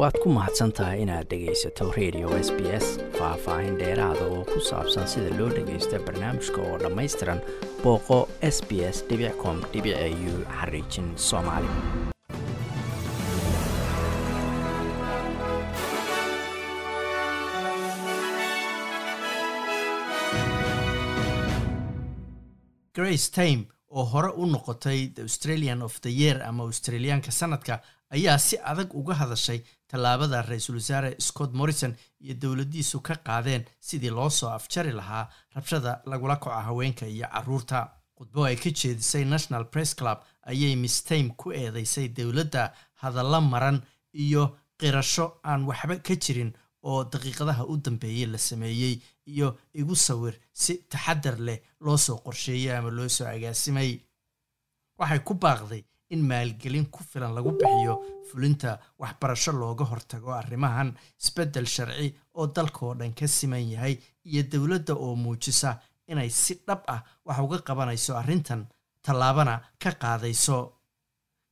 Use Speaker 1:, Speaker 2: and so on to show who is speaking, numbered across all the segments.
Speaker 1: waad ku mahadsan tahay inaad dhegaysato radio s b s faah-faahin dheeraada oo ku saabsan sida loo dhagaysto barnaamijka oo dhammaystiran booqo s b s com u xariijin soomaali.
Speaker 2: Grace time oo hore u noqotay the australian of the year ama australiyaanka sanadka ayaa si adag uga hadashay tallaabada ra'iisul wasaare scott morrison iyo dowladdiisu ka qaadeen sidii loo soo afjari lahaa rabshada lagula koco haweenka iyo carruurta. Khudbo ay ka jeedisay national press club ayay miss time ku eedeysay dowladda hadallo maran iyo qirasho aan waxba ka jirin oo daqiiqadaha u dambeeyey la sameeyey iyo igu sawir si taxadar leh loo soo qorsheeyey ama loo soo agaasimay waxay ku baaqday in maalgelin ku filan lagu bixiyo fulinta waxbarasho looga hortago arrimahan isbeddel sharci oo dalkaoo dhan ka siman yahay iyo dowladda oo muujisa inay si dhab ah wax uga qabanayso arrintan tallaabana ka qaadayso.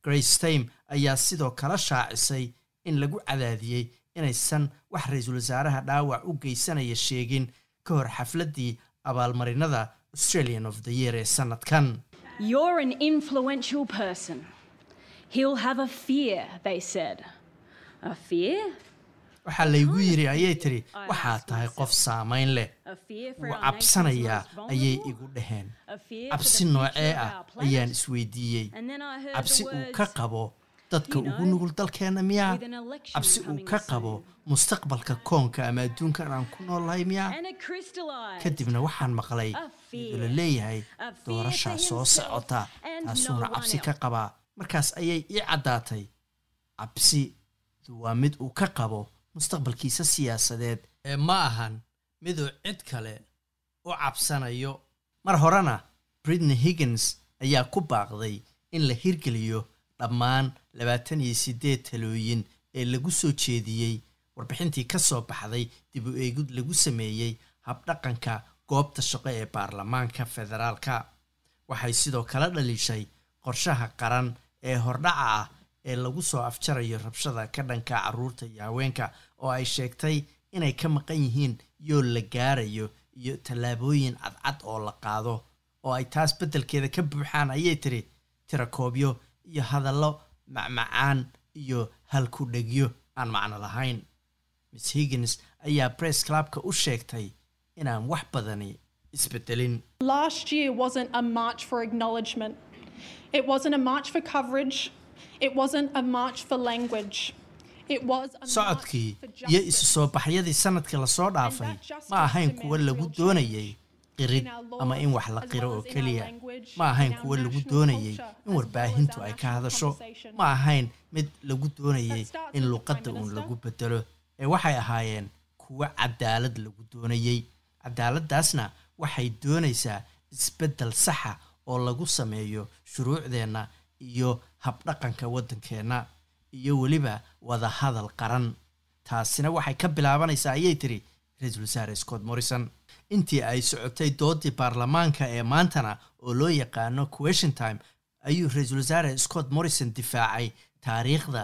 Speaker 2: Grace time ayaa sidoo kala shaacisay in lagu cadaadiyey inaysan wax ra'iisul wasaaraha dhaawac u geysanaya sheegin ka hor xafladdii abaalmarinada australian of the year ee sanadkan
Speaker 3: You're an influential person. He'll have a fear, they said. A fear?
Speaker 2: waxaa laygu yidhi ayay tidhi waxaad tahay qof saamayn leh. Wuu cabsanayaa ayay igu dhaheen. Cabsi noocee ah ayaan isweydiiyey cabsi uu ka qabo dadka ugu nugul dalkeenna miyaa? cabsi uu ka qabo mustaqbalka koonka ama adduunkan aan ku noolahay miyaa? Kadibna waxaan maqlay iyadoo la leeyahay doorashaa soo socota taasuuna cabsi ka qabaa. Markaas ayay ii caddaatay. Cabsidu waa mid uu ka qabo mustaqbalkiisa siyaasadeed ee ma ahan miduu cid kale u cabsanayo. Mar horena britney higgins ayaa ku baaqday in la hirgeliyo dhammaan labaatan iyo siddeed talooyin ee lagu soo jeediyey warbixintii ka soo baxday dib u eegid lagu sameeyey habdhaqanka goobta shaqo ee baarlamaanka federaalka. Waxay sidoo kale dhaliishay qorshaha qaran ee hordhaca ah ee lagu soo afjarayo rabshada ka dhanka carruurta iyo haweenka oo ay sheegtay inay ka maqan yihiin yool la gaarayo iyo tallaabooyin cadcad oo la qaado oo ay taas beddelkeeda ka buuxaan ayay tiri tirakoobyo iyo hadallo macmacaan iyo halku-dhegyo aan macno lahayn miss higgins ayaa bress clubka u sheegtay inaan wax badani isbedelin
Speaker 4: Last year wasn't a march for acknowledgement. It wasn't a march for coverage. It wasn't a march for language. It was a
Speaker 2: socodkii iyo isu soo baxyadii sannadkii la soo dhaafay ma ahayn kuwo lagu doonayay qirid ama in wax la qiro oo keliya. ma ahayn kuwo lagu doonayay in warbaahintu ay ka hadasho. ma ahayn mid lagu doonayay in luqadda uun lagu bedelo. Ee waxay ahaayeen kuwo cadaalad lagu doonayay. Cadaaladdaasna waxay doonaysaa isbeddel saxa oo lagu sameeyo shuruucdeenna iyo habdhaqanka waddankeenna iyo weliba wada hadal qaran. Taasina waxay ka bilaabanaysaa ayay tiri ra'iisul wasaare scott morrison intii ay socotay doodii baarlamaanka ee maantana oo loo yaqaano question time ayuu ra'iisul wasaare scott morrison difaacay taariikhda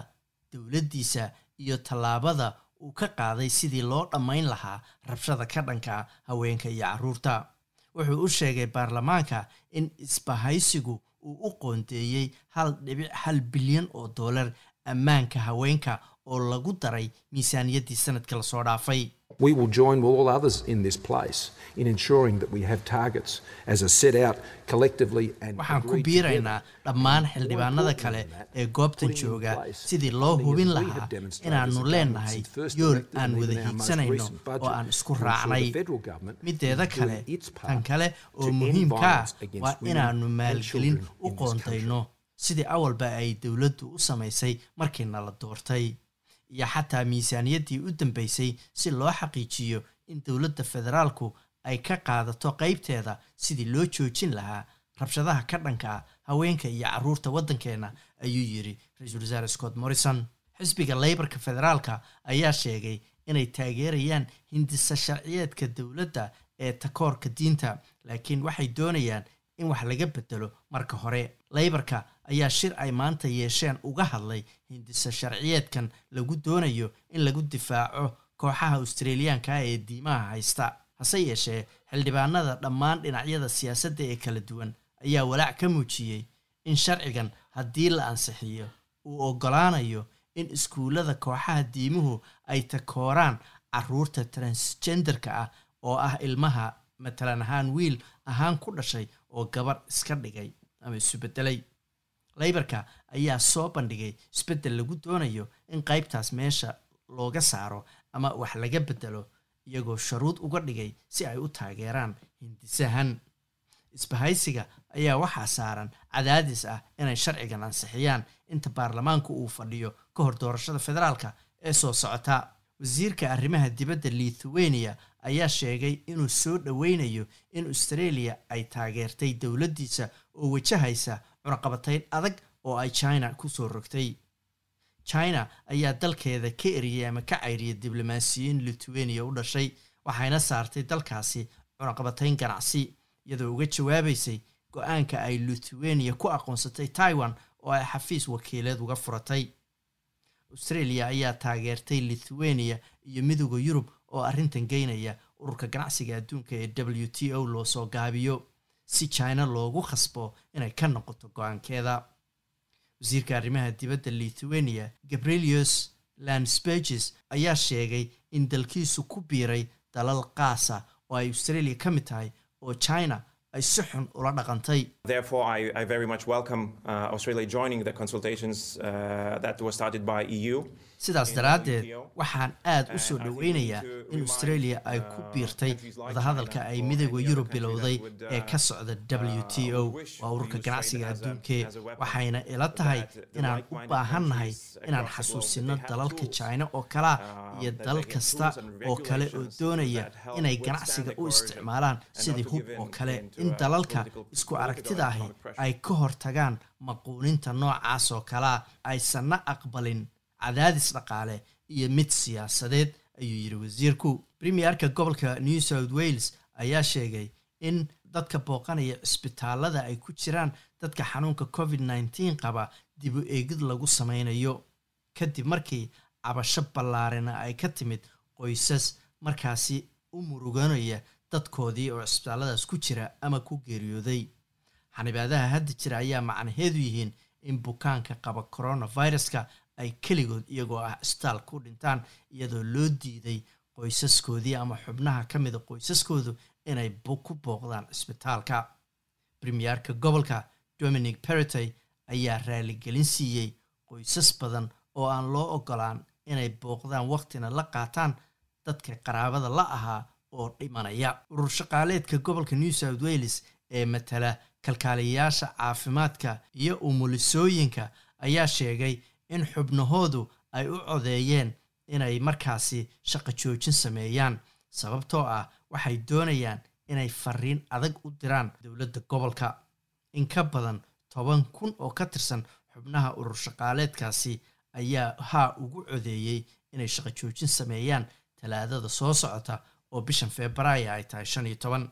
Speaker 2: dowladdiisa iyo tallaabada uu ka qaaday sidii loo dhammayn lahaa rabshada ka dhanka haweenka iyo carruurta. Wuxuu u sheegay baarlamaanka in isbahaysigu uu u qoondeeyey hal dhibic hal bilyan oo dollar ammaanka haweenka oo lagu daray miisaaniyaddii sanadka la soo dhaafay.
Speaker 5: We will join with all others in this place in ensuring that we have targets as are set out collectively and
Speaker 2: waxaan ku biiraynaa dhammaan xildhibaanada kale ee goobtan jooga sidii loo hubin lahaa inaannu leenahay yool aan wada hiigsanayno oo aan isku raacnay mideeda kale tan kale oo muhiimka ah waa inaannu maalgelin u qoontayno sidii awalba ay dowladdu u samaysay markiina la doortay iyo xataa miisaaniyaddii u dambeysay si loo xaqiijiyo in dowladda federaalku ay ka qaadato qaybteeda sidii loo joojin lahaa rabshadaha ka dhanka ah haweenka iyo carruurta waddankeenna ayuu yidhi ra'iisul wasaare scott morrison. Xisbiga leybarka federaalka ayaa sheegay inay taageerayaan hindisa sharciyeedka dowladda ee takoorka diinta laakiin waxay doonayaan in wax laga bedelo marka hore leybarka ayaa shir ay maanta yeesheen uga hadlay hindisa sharciyeedkan lagu doonayo in lagu difaaco kooxaha australiyaanka ah ee diimaha haysta. Hase yeeshee xildhibaanada dhammaan dhinacyada siyaasadda ee kala duwan ayaa walaac ka muujiyey in sharcigan haddii la ansixiyo uu oggolaanayo in iskuullada kooxaha diimuhu ay takooraan carruurta transgenderka ah oo ah ilmaha matalan ahaan wiil ahaan ku dhashay oo gabar iska dhigay ama isu beddelay leybarka ayaa soo bandhigay isbeddel lagu doonayo in qaybtaas meesha looga saaro ama wax laga beddelo iyagoo sharuud uga dhigay si ay u taageeraan hindisahan. Isbahaysiga ayaa waxaa saaran cadaadis ah inay sharcigan ansixiyaan inta baarlamaanku uu fadhiyo ka hor doorashada federaalka ee soo socota wasiirka arrimaha dibadda lithuania ayaa sheegay inuu soo dhoweynayo in australia ay taageertay dowladdiisa oo wajahaysa cunaqabatayn adag oo ay china ku soo rogtay. China ayaa dalkeeda ka eriyay ama ka cayriyay diblomaasiyiin lithuania u dhashay waxayna saartay dalkaasi cunaqabatayn ganacsi iyadoo uga jawaabaysay go'aanka ay lithuania ku aqoonsatay taiwan oo ay xafiis wakiileed uga furatay australia ayaa taageertay lithuania iyo midooda yurub oo arrintan geynaya ururka ganacsiga adduunka ee w t o loo soo gaabiyo si china loogu khasbo inay ka noqoto go'aankeeda. Wasiirka arrimaha dibadda lithuania gabrielius lansberges ayaa sheegay in dalkiisu ku biiray dalal qaasa oo ay australia ka mid tahay oo china ay si xun ula dhaqantay.
Speaker 6: Therefore, I, I very much welcome uh, Australia joining the consultations uh, that were started by EU.
Speaker 2: sidaas daraaddeed waxaan aad u soo dhoweynayaa in australia ay ku biirtay wadahadalka ay midooda yurub bilowday ee ka socda w t o. waa ururka ganacsiga adduunkee waxayna ila tahay inaan u baahannahay inaan xasuusino dalalka china oo kalea iyo dal kasta oo kale oo doonaya inay ganacsiga u isticmaalaan sidii hub oo kale in dalalka isku aragtida ahi ay ka hortagaan maquuninta noocaas oo kalea aysanna aqbalin cadaadis dhaqaale iyo mid siyaasadeed ayuu yidhi wasiirku. Premierka gobolka new south wales ayaa sheegay in dadka booqanaya cisbitaalada ay ku jiraan dadka xanuunka covid nneteen qaba dib u eegid lagu sameynayo. Kadib markii cabasho ballaarina ay ka timid qoysas markaasi u muruganaya dadkoodii oo cisbitaalladaas ku jira ama ku geeriyooday. Xanibaadaha hadda jira ayaa macnaheedu yihiin in bukaanka qaba coronaviruska ay keligood iyagoo ah isbitaal ku dhintaan iyadoo loo diiday qoysaskoodii ama xubnaha ka mida qoysaskoodu inay ku booqdaan cisbitaalka premierka gobolka dominic peretey ayaa raaligelin siiyey qoysas badan oo aan loo ogolaan inay booqdaan waqtina la qaataan dadka qaraabada la ahaa oo dhimanaya. Urur shaqaaleedka gobolka new south wales ee matala kalkaaliyayaasha caafimaadka iyo umulisooyinka ayaa sheegay in xubnahoodu ay u codeeyeen inay markaasi shaqo joojin sameeyaan sababtoo ah waxay doonayaan inay fariin adag u diraan dowladda gobolka. In ka badan toban kun oo ka tirsan xubnaha urur shaqaaleedkaasi ayaa haa ugu codeeyey inay shaqo joojin sameeyaan talaadada soo socota oo bishan februaayo ay tahay shan iyo toban.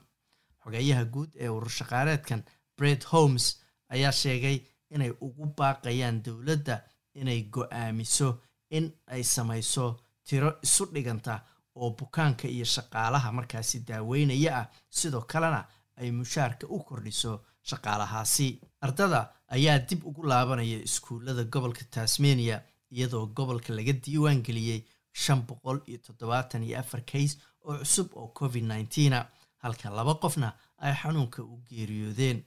Speaker 2: Xogeeyaha guud ee urur shaqaaleedkan bred holmes ayaa sheegay inay ugu baaqayaan dowladda inay go'aamiso in ay samayso tiro isu dhiganta oo bukaanka iyo shaqaalaha markaasi daaweynaya ah. Sidoo kalena ay mushaarka u kordhiso shaqaalahaasi. Ardada ayaa dib ugu laabanaya iskuullada gobolka tasmania iyadoo gobolka laga diiwaan geliyey shan boqol iyo toddobaatan iyo afar kays oo cusub oo covid nneteena halka laba qofna ay xanuunka u geeriyoodeen.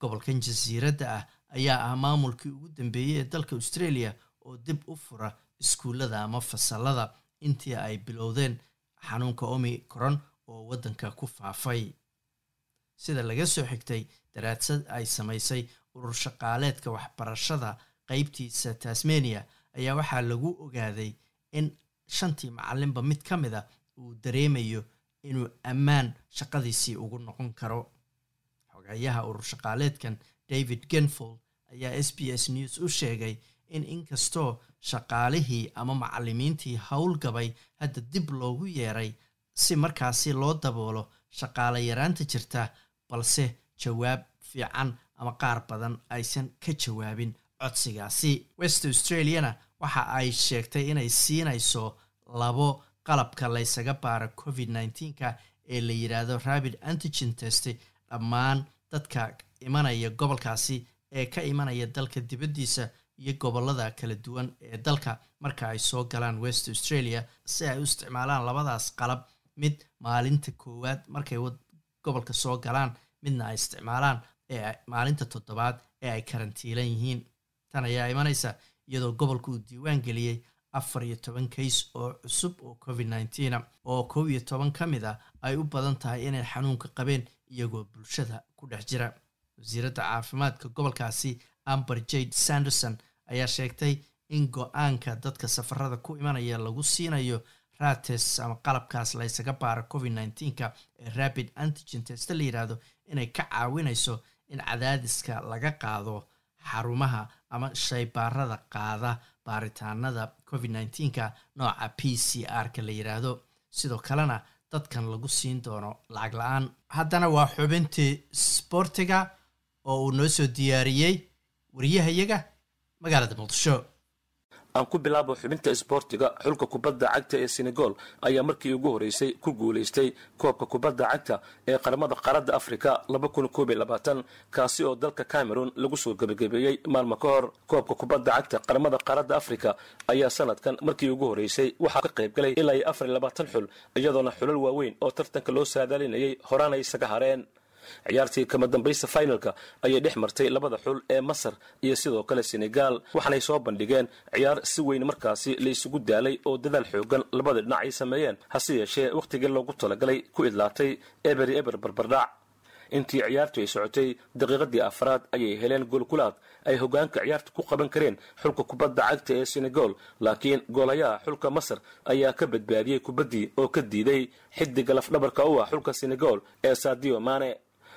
Speaker 2: Gobolkan jasiiradda ah ayaa ah maamulkii ugu dambeeyey ee dalka australia oo dib u fura iskuullada ama fasalada intii ay bilowdeen xanuunka omicron oo waddanka ku faafay. Sida laga soo xigtay daraadsad ay samaysay urur shaqaaleedka waxbarashada qeybtiisa tasmania ayaa waxaa lagu ogaaday in shantii macalinba mid ka mid a uu dareemayo inuu ammaan shaqadiisii ugu noqon karo. Xogayaha urur shaqaaleedkan david genfold ayaa s b s news u sheegay in inkastoo shaqaalihii ama macalimiintii howlgabay hadda dib loogu yeeray si markaasi loo daboolo shaqaale yaraanta jirta balse jawaab fiican ama qaar badan aysan ka jawaabin codsigaasi. West australiana waxa ay sheegtay inay siinayso labo qalabka laysaga baaro covid nneteen-ka ee la yidhaahdo rabid antigen test dhammaan dadka imanaya gobolkaasi ee ka imanaya dalka dibaddiisa iyo gobollada kala duwan ee dalka. Marka ay soo galaan west australia si ay u isticmaalaan labadaas qalab mid maalinta koowaad markay gobolka soo galaan midna ay isticmaalaan ee maalinta toddobaad ee ay karantiilan yihiin. Tan ayaa imanaysa iyadoo gobolka uu diiwaan geliyey afar iyo toban kays oo cusub oo covid nneteen oo kow iyo toban ka mid a ay u badan tahay inay xanuunka qabeen iyagoo bulshada ku dhex jira. Wasiiradda caafimaadka gobolkaasi amber jade sanderson ayaa sheegtay in go'aanka dadka safarada ku imanaya lagu siinayo rates ama qalabkaas laysaga baaro covid nneteen-ka ee rabid antigen test la yidhaahdo inay ka caawinayso in cadaadiska laga qaado xarumaha ama shaybaarada qaada baaritaanada covid nneteen-ka nooca p c r-ka la yidhaahdo sidoo kalena dadkan lagu siin doono lacag la'aan. Haddana waa xubintii sboortiga oo uu noo soo diyaariyey wariyahayaga magaalada muqdisho
Speaker 7: aan ku bilaabo xubinta isboortiga xulka kubadda cagta ee senegal ayaa markii ugu horeysay ku guulaystay koobka kubadda cagta ee qaramada qaaradda afrika kaasi oo dalka cameron lagu soo gebagabeeyey maalmo ka hor. Koobka kubadda cagta qaramada qaaradda afrika ayaa sanadkan markii ugu horeysay waxaa ka qayb galay ilaa iyo afar iyo labaatan xul iyadoona xulal waaweyn oo tartanka loo saadaalinayay horaanay isaga hareen ciyaartii kama dambaysta finalka ayay dhex martay labada xul ee masar iyo sidoo kale senegal. Waxaanay soo bandhigeen ciyaar si weyn markaasi la isugu daalay oo dadaal xoogan labada dhinac ay sameeyeen hase yeeshee wakhtigii loogu talagalay ku idlaatay eberi eber barbardhac intii ciyaartu ay socotay daqiiqadii afraad ayay heleen goolkulaad ay hogaanka ciyaarta ku qaban kareen xulka kubadda cagta ee senegal. Laakiin goolayaha xulka masar ayaa ka badbaadiyey kubaddii oo ka diiday. Xidiga lafdhabarka u ah xulka senegal ee sadio mane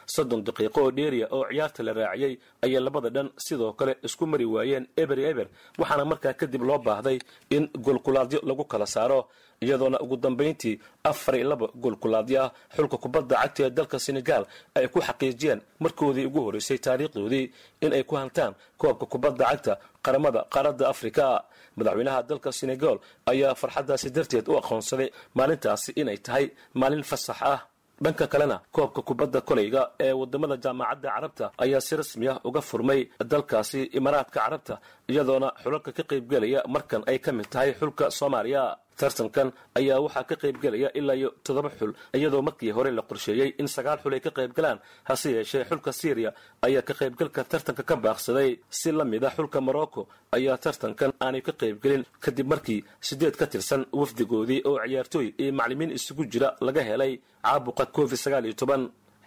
Speaker 7: soddon daqiiqo oo dheeriya oo ciyaarta la raaciyey ayay labada dhan sidoo kale isku mari waayeen eber eber waxaana markaa kadib loo baahday in goolkulaadyo lagu kala saaro iyadoona ugu dambayntii afar iyo laba goolkulaadyo ah. Xulka kubadda cagta ee dalka senegal ay ku xaqiijiyeen markoodii ugu horeysay taariikhdoodii in ay ku hantaan koobka kubadda cagta qaramada qaaradda afrika. Madaxweynaha dalka senegal ayaa farxaddaasi darteed u aqoonsaday maalintaasi inay tahay maalin fasax ah dhanka kalena koobka kubadda kolayga ee waddamada jaamacadda carabta ayaa si rasmi ah uga furmay dalkaasi imaaraadka carabta iyadoona xulalka ka qaybgelaya markan ay ka mid tahay xulka soomaaliya tartankan ayaa waxaa ka qaybgelaya ilaa iyo toddoba xul iyadoo markii hore la qorsheeyey in sagaal xul ay ka qaybgalaan hase yeeshee xulka syriya ayaa ka qaybgalka tartanka ka baaqsaday. Si la mid a xulka morocco ayaa tartankan aanay ka qaybgelin kadib markii sideed ka tirsan wafdigoodii oo ciyaartooy iyo maclimiin isugu jira laga helay caabuqa covid sagaal iyo toban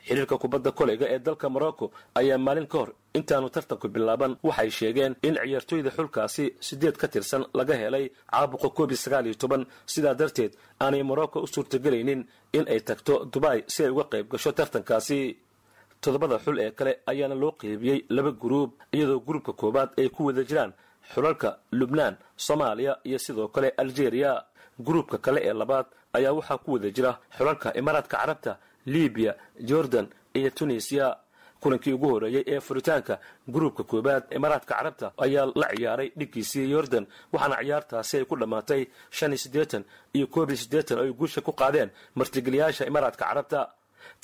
Speaker 7: xiriirka kubadda koleyga ee dalka morocco ayaa maalin ka hor intaanu tartanku bilaaban. Waxay sheegeen in ciyaartooyda xulkaasi sideed ka tirsan laga helay caabuqa covid sagaal iyo toban. Sidaa darteed aanay morocco u suurtagelaynin in ay tagto dubai si ay uga qayb gasho tartankaasi. Toddobada xul ee kale ayaana loo qeybiyey laba guruub iyadoo gruubka koowaad ay ku wada jiraan xulalka lubnaan soomaaliya iyo sidoo kale algeria. Gruubka kale ee labaad ayaa waxaa ku wada jira xulalka imaaraadka carabta libiya jordan iyo tunisiya kulankii ugu horeeyey ee furitaanka gruubka koowaad imaaraadka carabta ayaa la ciyaaray dhiggiisii yordan waxaana ciyaartaasi ay ku dhammaatay shan iyo siddeetan iyo koob iyo siddeetan oo ay guusha ku qaadeen martigeliyaasha imaaraadka carabta.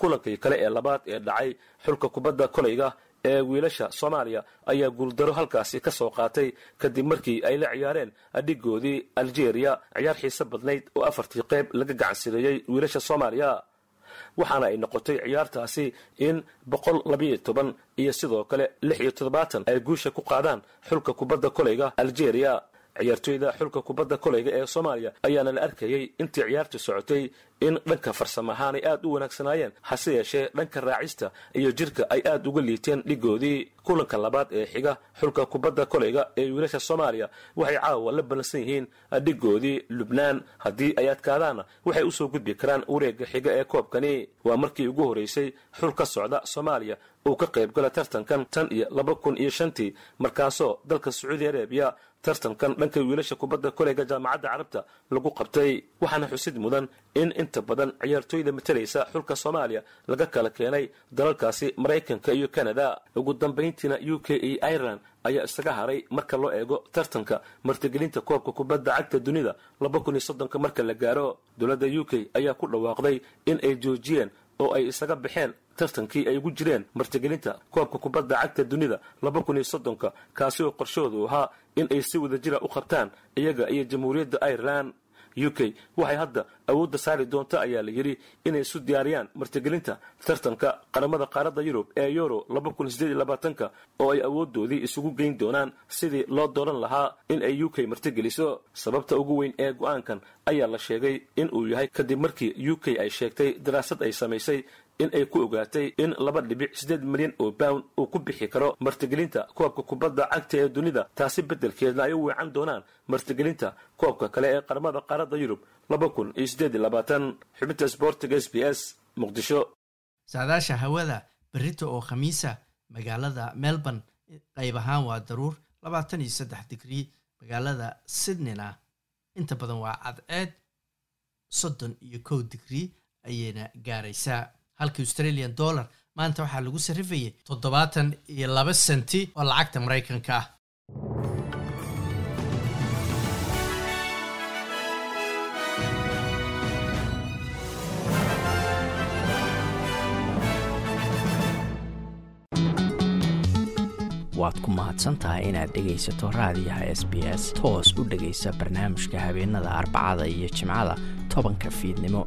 Speaker 7: Kulankii kale ee labaad ee dhacay xulka kubadda kolayga ee wiilasha soomaaliya ayaa guuldaro halkaasi ka soo qaatay kadib markii ay la ciyaareen adhigoodii algeria. Ciyaar xiise badnayd oo afartii qayb laga gacansireeyey wiilasha soomaaliya waxaana ay noqotay ciyaartaasi in boqol labayo toban iyo sidoo kale lix iyo toddobaatan ay guusha ku qaadaan xulka kubadda kolayga algeria. Ciyaartooyda xulka kubadda kolayga ee soomaaliya ayaana la arkayey intii ciyaartu socotay in dhanka farsamo ahaan ay aad u wanaagsanaayeen hase yeeshee dhanka raacista iyo jirka ay aad uga liiteen dhigoodii kulanka labaad ee xiga xulka kubadda kolayga ee wiilasha soomaaliya. Waxay caawa la ballansan yihiin dhigoodii lubnaan. Haddii ay adkaadaanna waxay u soo gudbi karaan wareegga xiga ee koobkani. Waa markii ugu horeysay xul ka socda soomaaliya uu ka qaybgala tartankan tan iyo laba kun iyo shantii markaasoo dalka sacuudi arabiya tartankan dhanka wiilasha kubadda koleyga jaamacadda carabta lagu qabtay. Waxaana xusid mudan in inta badan ciyaartooyda matalaysa xulka soomaaliya laga kala keenay dalalkaasi maraykanka iyo kanada ugu dambayntiina u k iyo ireland ayaa isaga haray marka loo eego tartanka martigelinta koobka kubadda cagta dunida laba kun iyo soddonka marka la gaaro. Dowladda u k ayaa ku dhawaaqday in ay joojiyeen oo ay isaga baxeen tartankii ay ugu jireen martigelinta koobka kubadda cagta dunida laba kun iyo soddonka kaasi oo qorshahoodu ahaa in ay si wadajira u qabtaan iyaga iyo jamhuuriyadda ireland u k. Waxay hadda awoodda saari doonta ayaa la yidhi inay isu diyaariyaan martigelinta tartanka qaramada qaaradda yurub ee euro ka oo ay awooddoodii isugu geyn doonaan sidii loo dooran lahaa in ay u k martigeliso. Sababta ugu weyn ee go'aankan ayaa la sheegay in uu yahay kadib markii u k ay sheegtay daraasad ay samaysay in ay ku ogaatay in laba dhibic siddeed milyan oo pound uu ku bixi karo martigelinta koobka kubadda cagta ee dunida taasi beddelkeedna ay u weecan doonaan martigelinta koobka kale ee qaramada qaaradda yurub laba kun iyo siddeed iyo labaatan. Xubinta sboortiga s b s muqdisho.
Speaker 2: Saadaasha hawada berrito oo khamiisa magaalada melbourne qayb ahaan waa daruur labaatan iyo saddex digrii. Magaalada sydneyna inta badan waa cadceed soddon iyo kow digrii ayayna gaaraysaa halka australian dollar. Maanta waxaa lagu sarrifayay toddobaatan iyo laba senti oo lacagta maraykanka ah.
Speaker 1: Waad ku mahadsan tahay inaad dhegaysato raadiyaha s b s. Toos u dhegaysa barnaamijka habeenada arbacada iyo jimcada tobanka fiidnimo